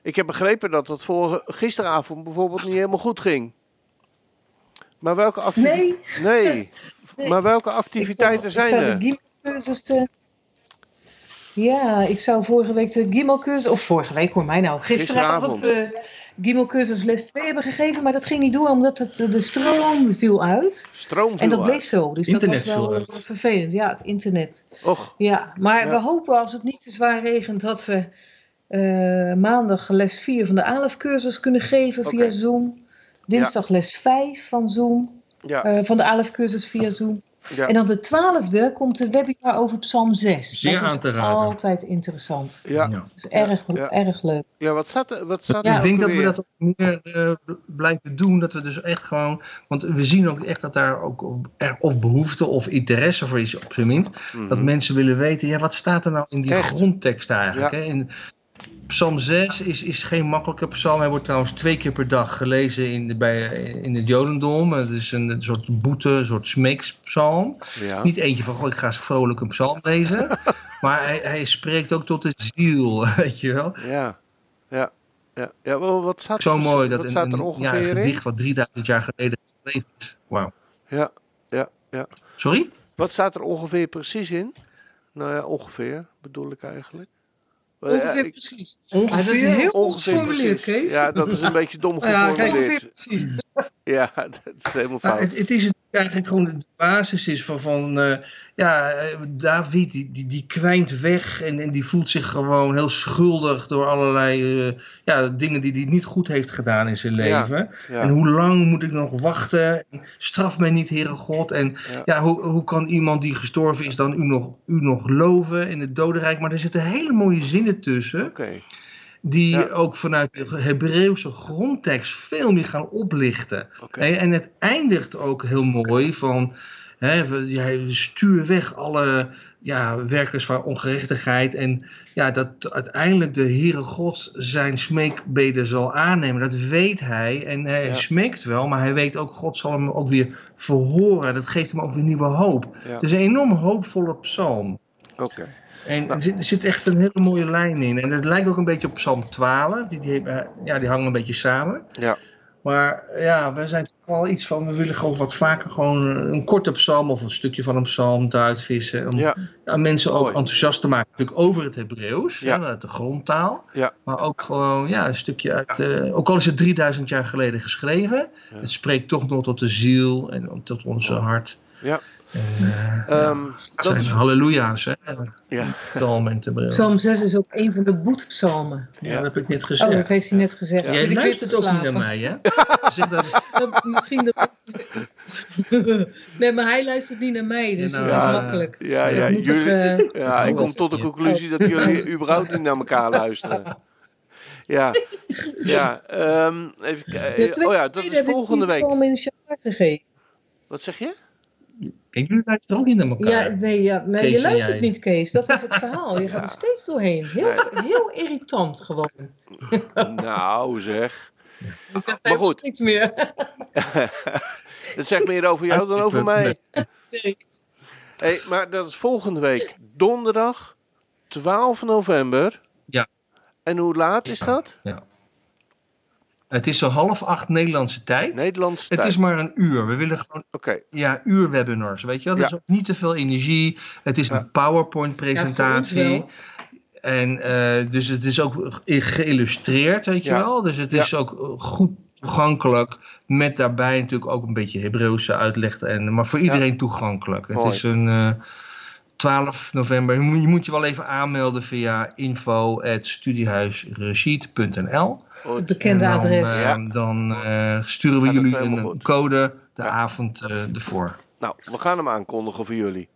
Ik heb begrepen dat dat voor gisteravond bijvoorbeeld niet helemaal goed ging. Maar welke activiteiten... Nee, Nee. Nee. Maar welke zou, activiteiten ik zijn zou er? de Gimel-cursus... eh, ja, ik zou vorige week de Gimel-cursus... Of vorige week, hoor mij nou. Gisteravond Gisteravond. Gimel-cursus les 2 hebben gegeven. Maar dat ging niet door, omdat het, eh, de stroom viel uit. Stroom En viel dat bleef uit. zo. Dus Internet dat was viel wel uit. vervelend. Ja, het internet. Och, Ja, maar Ja. we hopen als het niet te zwaar regent dat we eh, maandag les 4 van de ALEF-cursus kunnen geven via Oké. Zoom. Dinsdag les 5 van Zoom, ja, eh, van de ALEF-cursus via Zoom. Ja, En dan de 12e komt de webinar over Psalm 6. Zeer dat aan is te raden. altijd interessant. ja, Dat is erg, ja. erg leuk. ja, wat staat er? Wat staat Ja, er ik denk dat we dat ook meer eh, blijven doen. Dat we dus echt gewoon. Want we zien ook echt dat daar ook er of behoefte of interesse voor is, op zijn minst. Dat Mhm. mensen willen weten, ja, wat staat er nou in die Echt. grondtekst eigenlijk? Ja. Hè? In Psalm 6 is, is geen makkelijke psalm. Hij wordt trouwens twee keer per dag gelezen in, de, bij, in het Jodendom. Het is een, een soort boete, een soort smeekspsalm. Ja. Niet eentje van, goh, ik ga eens vrolijk een psalm lezen. maar hij, hij spreekt ook tot de ziel, weet je wel. Ja, ja, ja. ja wel, wat staat, Zo er- mooi dat een, een, ja, een gedicht wat 3000 jaar geleden geschreven is. Wauw. Ja, ja, ja. Sorry? Wat staat er ongeveer precies in? Nou ja, ongeveer bedoel ik eigenlijk. Ongeveer precies. Ongeveer? Ah, dat is heel goed ongeveer geformuleerd, precies. Kees. Ja, dat is een beetje dom Ja, kijk, geformuleerd. ongeveer precies. Ja, dat is helemaal Nou, fout. het, het is het eigenlijk gewoon de basis is van, van eh, ja, eh, David die, die, die kwijnt weg en, en die voelt zich gewoon heel schuldig door allerlei eh, ja, dingen die hij niet goed heeft gedaan in zijn leven. Ja, En hoe lang moet ik nog wachten? Straf mij niet, Heere God. En Ja. ja, hoe, hoe kan iemand die gestorven is dan u nog, u nog loven in het dodenrijk? Maar er zitten hele mooie zinnen tussen oké. Die Ja. ook vanuit de Hebreeuwse grondtekst veel meer gaan oplichten. En het eindigt ook heel mooi van, hè, stuur weg alle ja, werkers van ongerechtigheid en ja, dat uiteindelijk de Heere God zijn smeekbeden zal aannemen. Dat weet hij en hij Ja. smeekt wel, maar hij weet ook, God zal hem ook weer verhoren. Dat geeft hem ook weer nieuwe hoop. Ja, Het is een enorm hoopvolle psalm. oké. En Nou. er, zit, er zit echt een hele mooie lijn in. En het lijkt ook een beetje op Psalm 12. Die, die, eh, ja, die hangen een beetje samen. Ja, Maar ja, we zijn toch wel iets van... We willen gewoon wat vaker gewoon een korte psalm... of een stukje van een psalm eruit vissen. Om ja, ja, mensen ook enthousiast te maken. Natuurlijk over het Hebreeuws. Ja. De grondtaal. Ja. Maar ook gewoon ja, een stukje uit... eh, ook al is het 3000 jaar geleden geschreven... Het spreekt toch nog tot de ziel en tot onze hart. Ja. Eh, Ehm, het dat zijn is... halleluja's, hè? Ja, Psalm en Hebreeuws. Psalm 6 is ook een van de boetpsalmen. Ja, dat heb ik net gezegd. Oh, dat heeft hij net gezegd. Ja. Jij ik luistert ook niet naar mij, hè? Zeg dat, Dat- Misschien dat... nee, maar hij luistert niet naar mij, dus Ja, het nou, is ja. makkelijk. ja, ja. Dat toch, Jullie, eh, ja ik Oh, kom tot de conclusie dat jullie überhaupt niet naar elkaar luisteren. Ja, ja. ehm, even ja, kijken. Oh ja, dat is heb ik volgende week. psalm in de Shabbat gegeven. Wat zeg je? Kijk, jullie luisteren ook niet naar elkaar. Ja, nee, ja, nee Kees je luistert niet, Kees. Dat is het verhaal. Je gaat er steeds doorheen. Heel, heel irritant gewoon. Nou, zeg. Je zegt Maar goed. niks meer. Dat zegt meer over jou dan over mij. Nee. Hey, maar dat is volgende week. Donderdag, 12 november. Ja. En hoe laat is dat? Het is zo half acht Nederlandse tijd. Nederlandse het tijd. is maar een uur. We willen gewoon, Oké, ja, uurwebinars, weet je wel. Dat Ja. is ook niet te veel energie. Het is Ja. een PowerPoint-presentatie. Ja, en eh, dus het is ook geïllustreerd, weet je Ja. wel. Dus het is ook eh, goed toegankelijk. Met daarbij natuurlijk ook een beetje Hebreeuwse uitleg. En, maar voor iedereen toegankelijk. Het is een eh, 12 november. Je moet, je moet je wel even aanmelden via info.studiehuisregiet.nl. goed. Het bekende En dan, adres. eh, Ja. dan eh, sturen we Gaat jullie een goed. code de Ja. avond eh, ervoor. Nou, we gaan hem aankondigen voor jullie.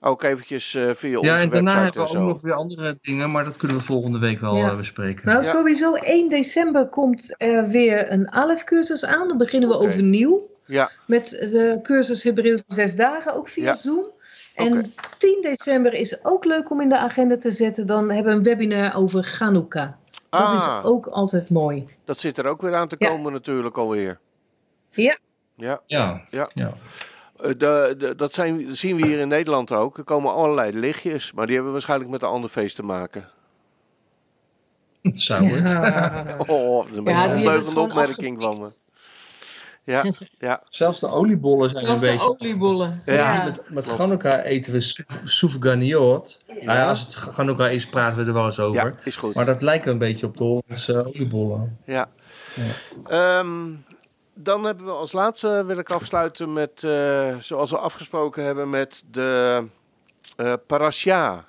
Ook eventjes eh, via onze Ja, en daarna website hebben we ook nog weer andere dingen, maar dat kunnen we volgende week wel Ja. bespreken. Nou, Ja. sowieso 1 december komt er weer een ALEF-cursus aan. Dan beginnen we Oké. overnieuw. Ja, Met de cursus Hebreeuws zes dagen, ook via Ja. Zoom. En Oké. 10 december is ook leuk om in de agenda te zetten. Dan hebben we een webinar over Hanukkah. Dat Ah. is ook altijd mooi. dat zit er ook weer aan te Ja. komen natuurlijk alweer. Ja. Ja. Ja, Ja. ja. Eh, de, de, dat zijn, zien we hier in Nederland ook. Er komen allerlei lichtjes, maar die hebben waarschijnlijk met een ander feest te maken. zou het. Ja. Oh, dat is een beetje Ja, een ondeugende gewoon opmerking van me. Ja, ja, Zelfs de oliebollen zijn een de beetje... oliebollen. Ja. Ja. Met, met eten we soufganiot. Nou ja, als het Hanukkah is, praten we er wel eens over. ja, is goed. Maar dat lijkt een beetje op de Hollandse oliebollen. Ja. Ja. Ehm, dan hebben we als laatste, wil ik afsluiten met, eh, zoals we afgesproken hebben, met de eh parasha.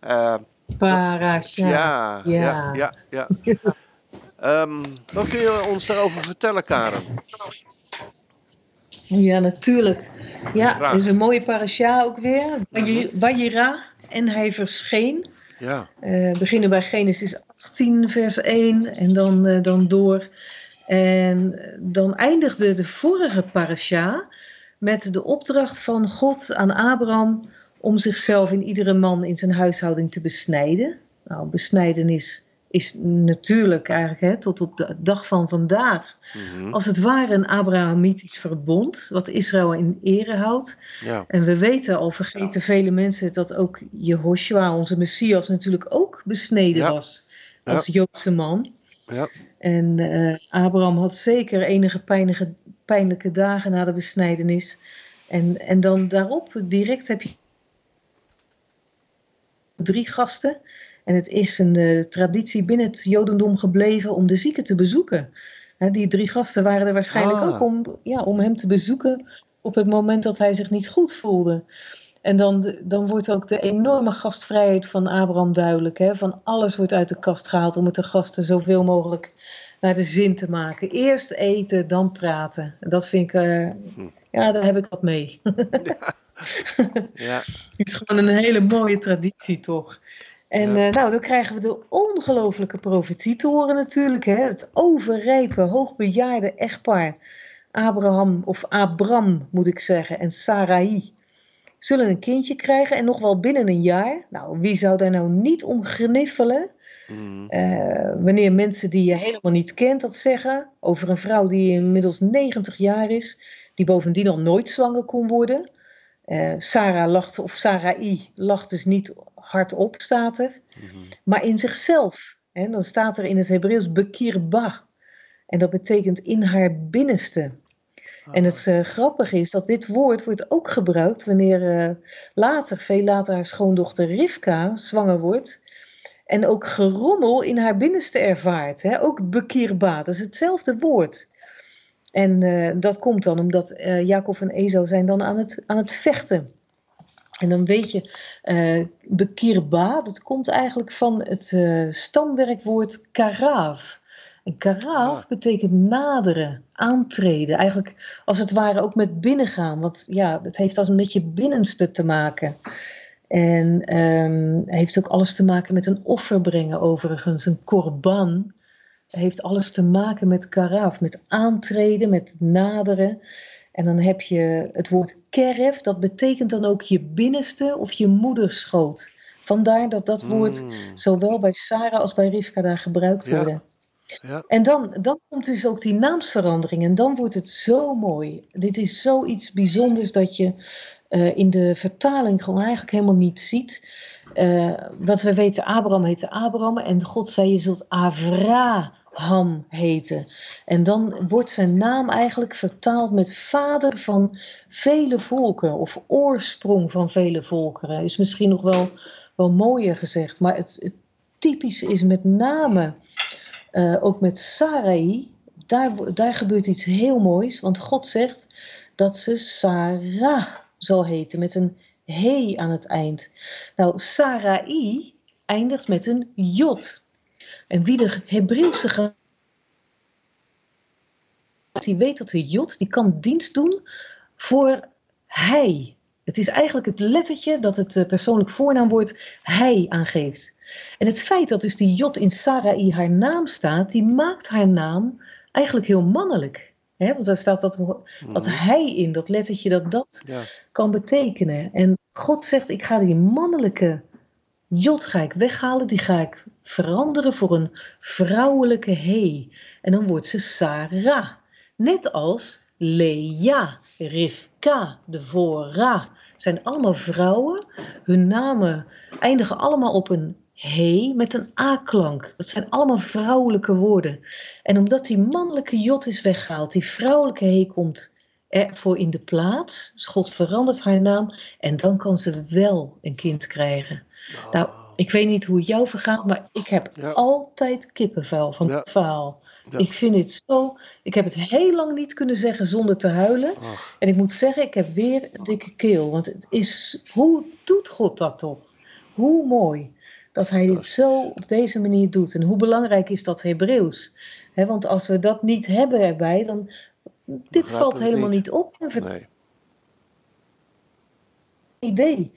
Eh, Parasha. ja, ja, ja, ja. Ehm, wat kun je ons daarover vertellen, Karen? Ja, natuurlijk. Ja, het is een mooie parasha ook weer. Wajira. En hij verscheen. Ja, Eh beginnen bij Genesis 18, vers 1 en dan, eh, dan door. En dan eindigde de vorige parasha met de opdracht van God aan Abraham om zichzelf in iedere man in zijn huishouding te besnijden. Nou, besnijdenis is natuurlijk eigenlijk hè, tot op de dag van vandaag mhm, als het ware een Abrahamitisch verbond, wat Israël in ere houdt. ja, En we weten al, vergeten vele mensen, dat ook Jehoshua, onze Messias, natuurlijk ook besneden Ja. was als Joodse man. ja, En eh, Abraham had zeker enige pijnlijke, pijnlijke dagen na de besnijdenis. En, en dan daarop direct heb je drie gasten. En het is een eh, traditie binnen het Jodendom gebleven om de zieken te bezoeken. Die drie gasten waren er waarschijnlijk Ah. ook om, ja, om hem te bezoeken op het moment dat hij zich niet goed voelde. En dan, dan wordt ook de enorme gastvrijheid van Abraham duidelijk. Hè? Van alles wordt uit de kast gehaald om het de gasten zoveel mogelijk naar de zin te maken. Eerst eten, dan praten. En dat vind ik, eh, ja, daar heb ik wat mee. ja, Het is gewoon een hele mooie traditie, toch? En Ja. eh, nou, dan krijgen we de ongelofelijke profetie te horen natuurlijk. Hè? Het overrijpe, hoogbejaarde echtpaar. Abraham, of Abram moet ik zeggen, en Sarai zullen een kindje krijgen en nog wel binnen een jaar. Nou, wie zou daar nou niet om gniffelen? mhm, Eh, wanneer mensen die je helemaal niet kent dat zeggen over een vrouw die inmiddels 90 jaar is, die bovendien al nooit zwanger kon worden. Eh, Sarah lacht, of Sarai lacht dus niet hardop, staat er, mhm. maar in zichzelf. Hè, dan staat er in het Hebreeuws bekirba. En dat betekent in haar binnenste. En het eh, grappige is dat dit woord wordt ook gebruikt wanneer eh, later, veel later, haar schoondochter Rivka zwanger wordt. En ook gerommel in haar binnenste ervaart. Hè? Ook bekirba, dat is hetzelfde woord. En eh, dat komt dan omdat Jacob en Esau zijn dan aan het, aan het vechten. En dan weet je, eh bekirba, dat komt eigenlijk van het eh, stamwerkwoord karaaf. En karaaf Ah. betekent naderen, aantreden. Eigenlijk als het ware ook met binnengaan. Want ja, het heeft als met je binnenste te maken. En ehm, heeft ook alles te maken met een offer brengen overigens. Een korban heeft alles te maken met karaaf. Met aantreden, met naderen. En dan heb je het woord keref. Dat betekent dan ook je binnenste of je moederschoot. Vandaar dat dat woord Mm, zowel bij Sarah als bij Rivka daar gebruikt Ja. worden. ja, En dan, dan komt dus ook die naamsverandering en dan wordt het zo mooi. Dit is zoiets bijzonders dat je eh, in de vertaling gewoon eigenlijk helemaal niet ziet. Eh, wat we weten, Abraham heette Abraham en God zei je zult Avraham heten. En dan wordt zijn naam eigenlijk vertaald met vader van vele volken of oorsprong van vele volkeren. Is misschien nog wel, wel mooier gezegd, maar het, het typische is met name eh, ook met Sarai, daar, daar gebeurt iets heel moois. Want God zegt dat ze Sarah zal heten met een he aan het eind. Nou, Sarai eindigt met een jot. En wie de Hebreeuwse die weet dat de jot, die kan dienst doen voor hij. Het is eigenlijk het lettertje dat het eh, persoonlijk voornaamwoord hij aangeeft. En het feit dat dus die jot in Sarai haar naam staat, die maakt haar naam eigenlijk heel mannelijk. Hè? Want daar staat dat, dat mhm. hij in, dat lettertje dat dat ja, kan betekenen. En God zegt, ik ga die mannelijke jot ga ik weghalen, die ga ik veranderen voor een vrouwelijke he. En dan wordt ze Sarah. Net als Lea, Rivka, Devora. zijn allemaal vrouwen. Hun namen eindigen allemaal op een he met een a-klank. Dat zijn allemaal vrouwelijke woorden. En omdat die mannelijke jot is weggehaald, die vrouwelijke he komt ervoor in de plaats. Dus God verandert haar naam en dan kan ze wel een kind krijgen. Nou, ik weet niet hoe het jou vergaat, maar ik heb Ja. altijd kippenvel van het verhaal. Ja. Ik vind het zo. Ik heb het heel lang niet kunnen zeggen zonder te huilen. Ach. En ik moet zeggen, ik heb weer een dikke keel. Want het is. Hoe doet God dat toch? Hoe mooi dat hij dit zo op deze manier doet. En hoe belangrijk is dat Hebreeuws? Want als we dat niet hebben erbij, dan. Dit valt helemaal niet. niet op. Nee. idee.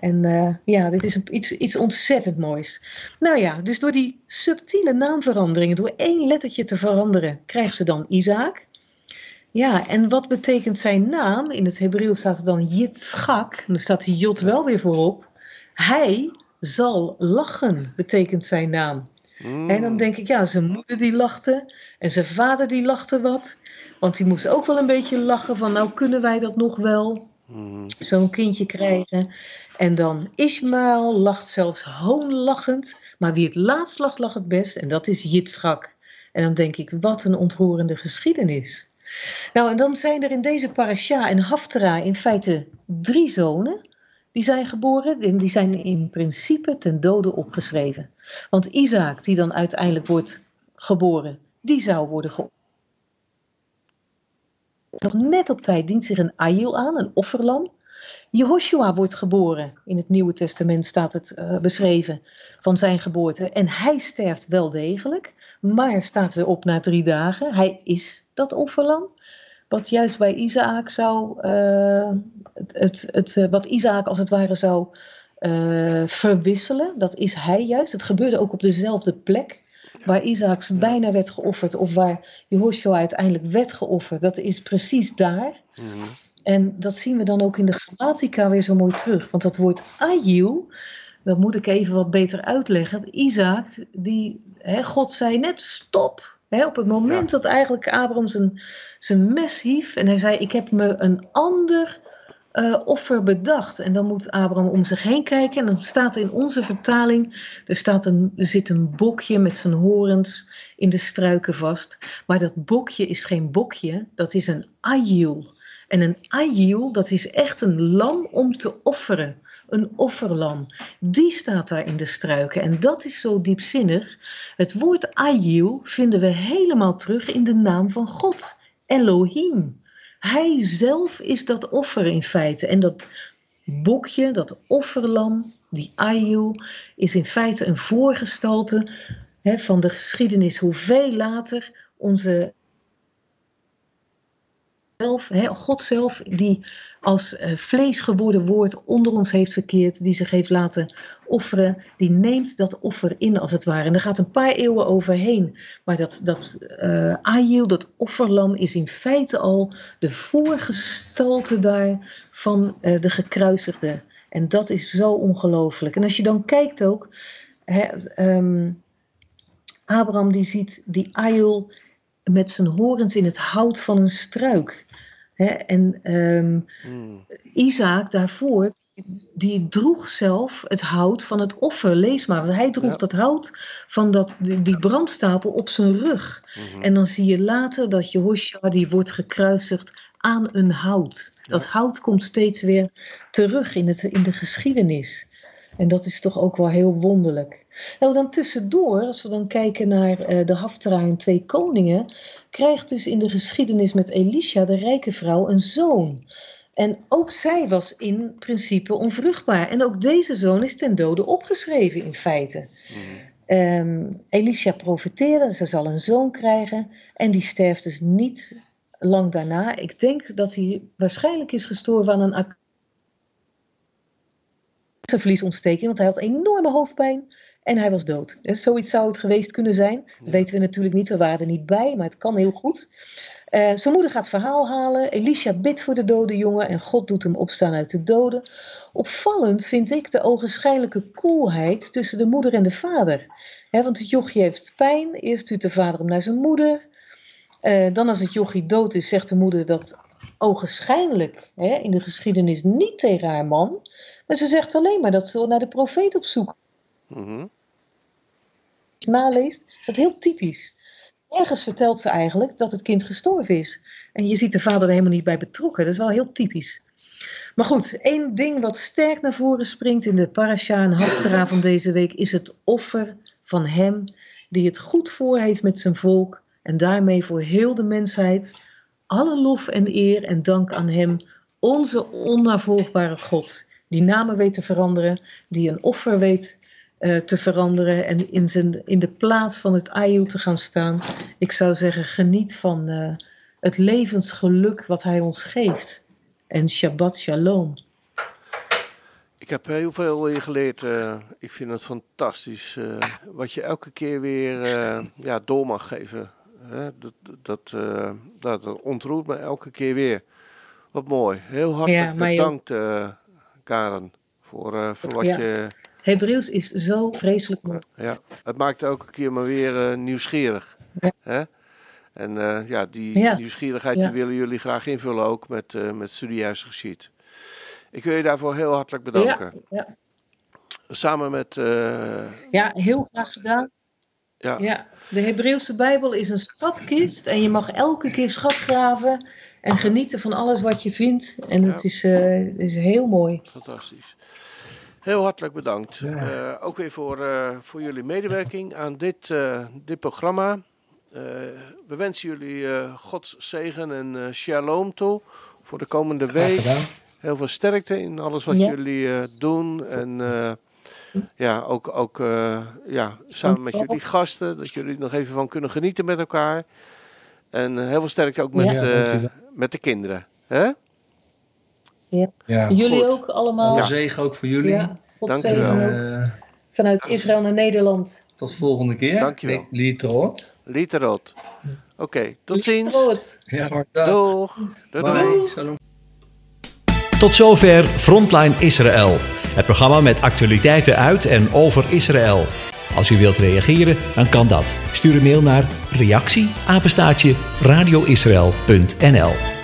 En eh, ja, dit is een, iets, iets ontzettend moois. Nou ja, dus door die subtiele naamveranderingen, door één lettertje te veranderen, krijgt ze dan Isaac. Ja, en wat betekent zijn naam? In het Hebreeuws staat er dan Yitzchak. En dan staat die Jot wel weer voorop. Hij zal lachen, betekent zijn naam. Mm. En dan denk ik, ja, zijn moeder die lachte. En zijn vader die lachte wat. Want die moest ook wel een beetje lachen van, nou kunnen wij dat nog wel? Zo'n kindje krijgen. En dan Ismaël lacht zelfs hoonlachend. Maar wie het laatst lacht, lacht het best. En dat is Yitzchak. En dan denk ik, wat een ontroerende geschiedenis. Nou, en dan zijn er in deze parasha en Haftara in feite drie zonen. Die zijn geboren en die zijn in principe ten dode opgeschreven. Want Isaac, die dan uiteindelijk wordt geboren, die zou worden ge nog net op tijd dient zich een aiel aan, een offerlam. Jehoshua wordt geboren. In het Nieuwe Testament staat het eh, beschreven van zijn geboorte. En hij sterft wel degelijk, maar staat weer op na drie dagen. Hij is dat offerlam. Wat juist bij Isaac zou, eh, het, het, het, eh, wat Isaac als het ware zou verwisselen, dat is hij juist. Het gebeurde ook op dezelfde plek waar Isaac bijna werd geofferd of waar Jehoshua uiteindelijk werd geofferd. Dat is precies daar. Mm. En dat zien we dan ook in de grammatica weer zo mooi terug. Want dat woord Ajiel, dat moet ik even wat beter uitleggen. Isaac, die, hè, God zei net stop. Hè, op het moment dat eigenlijk Abraham zijn, zijn mes hief en hij zei: Ik heb me een ander eh, offer bedacht. En dan moet Abraham om zich heen kijken. En dan staat in onze vertaling: er, staat een, er zit een bokje met zijn horens in de struiken vast. Maar dat bokje is geen bokje, dat is een ajiel. En een ajiel, dat is echt een lam om te offeren. Een offerlam. Die staat daar in de struiken. En dat is zo diepzinnig. Het woord ajiel vinden we helemaal terug in de naam van God. Elohim. Hij zelf is dat offer in feite. En dat bokje, dat offerlam, die ajiel, is in feite een voorgestalte hè, van de geschiedenis. Hoe veel later onze zelf, hè, God zelf, die als eh, vlees geworden woord onder ons heeft verkeerd, die zich heeft laten offeren, die neemt dat offer in als het ware. En er gaat een paar eeuwen overheen. Maar dat, dat eh Ajiel, dat offerlam, is in feite al de voorgestalte daar van eh, de gekruisigde. En dat is zo ongelooflijk. En als je dan kijkt ook, ehm, Abraham die ziet die Ajiel met zijn horens in het hout van een struik. Hè, en Mm. Isaac daarvoor, die droeg zelf het hout van het offer. Lees maar, want hij droeg Ja. dat hout van dat, die, die brandstapel op zijn rug. Mhm. En dan zie je later dat Jehoshua, die wordt gekruisigd aan een hout. Dat hout komt steeds weer terug in, het, in de geschiedenis. En dat is toch ook wel heel wonderlijk. Nou, dan tussendoor, als we dan kijken naar eh, de Haftara en twee koningen, krijgt dus in de geschiedenis met Elisha, de rijke vrouw, een zoon. En ook zij was in principe onvruchtbaar. En ook deze zoon is ten dode opgeschreven in feite. Ehm, Elisha profeteerde, ze zal een zoon krijgen. En die sterft dus niet lang daarna. Ik denk dat hij waarschijnlijk is gestorven aan een hersenvliesontsteking, want hij had enorme hoofdpijn en hij was dood. Dus zoiets zou het geweest kunnen zijn. Dat weten we natuurlijk niet, we waren er niet bij, maar het kan heel goed. Eh, zijn moeder gaat verhaal halen. Elisha bidt voor de dode jongen en God doet hem opstaan uit de doden. Opvallend vind ik de ogenschijnlijke koelheid tussen de moeder en de vader. Want het jochje heeft pijn. Eerst stuurt de vader hem naar zijn moeder. Eh, dan als het jochie dood is, zegt de moeder dat ogenschijnlijk hè, in de geschiedenis niet tegen haar man. Maar ze zegt alleen maar dat ze naar de profeet op zoek Mhm. naleest, is dat heel typisch. Ergens vertelt ze eigenlijk dat het kind gestorven is. En je ziet de vader er helemaal niet bij betrokken. Dat is wel heel typisch. Maar goed, één ding wat sterk naar voren springt in de parasha en haftara van deze week is het offer van hem die het goed voor heeft met zijn volk en daarmee voor heel de mensheid. Alle lof en eer en dank aan hem, onze onnavolgbare God, die namen weet te veranderen, die een offer weet eh, te veranderen en in, zijn, in de plaats van het ayu te gaan staan. Ik zou zeggen, geniet van eh, het levensgeluk wat hij ons geeft. En Shabbat Shalom. Ik heb heel veel hier geleerd. eh, ik vind het fantastisch. wat je elke keer weer ja, door mag geven. Hè? Dat, dat, dat, ontroert me elke keer weer. Wat mooi. Heel hartelijk Ja, bedankt, eh, Karen, voor, eh, voor wat Ja. je... Hebreeuws is zo vreselijk mooi. Ja, het maakt elke keer maar weer eh, nieuwsgierig. Ja. Hè? En eh, ja, die Ja. nieuwsgierigheid die willen jullie graag invullen ook met, met Studiehuis Geschied. Ik wil je daarvoor heel hartelijk bedanken. Ja, Samen met... ja, heel graag gedaan. Ja, Ja, de Hebreeuwse Bijbel is een schatkist en je mag elke keer schat graven en genieten van alles wat je vindt. En het is, eh, is heel mooi. Fantastisch. Heel hartelijk bedankt. Ja. Eh, ook weer voor, eh, voor jullie medewerking aan dit, eh, dit programma. Eh, we wensen jullie eh, Gods zegen en eh, shalom toe voor de komende week. Heel veel sterkte in alles wat Ja. jullie eh, doen. En eh, ja, ook, ook eh, ja, samen met jullie gasten. Dat jullie er nog even van kunnen genieten met elkaar. En eh, heel veel sterkte ook met, Ja. Ja, eh, met de kinderen. Hè? Ja. Jullie goed. ook allemaal. Alle Ja, zegen ook voor jullie. God Dankjewel. zegen ook. Eh, Vanuit Israël naar Nederland. tot volgende keer. Dankjewel. Lietrot. Literot. Oké, tot ziens. Troot. Ja, dag. Doeg. Doei. Tot zover Frontline Israël. Het programma met actualiteiten uit en over Israël. Als u wilt reageren, dan kan dat. Stuur een mail naar reactie apenstaartje radioisrael.nl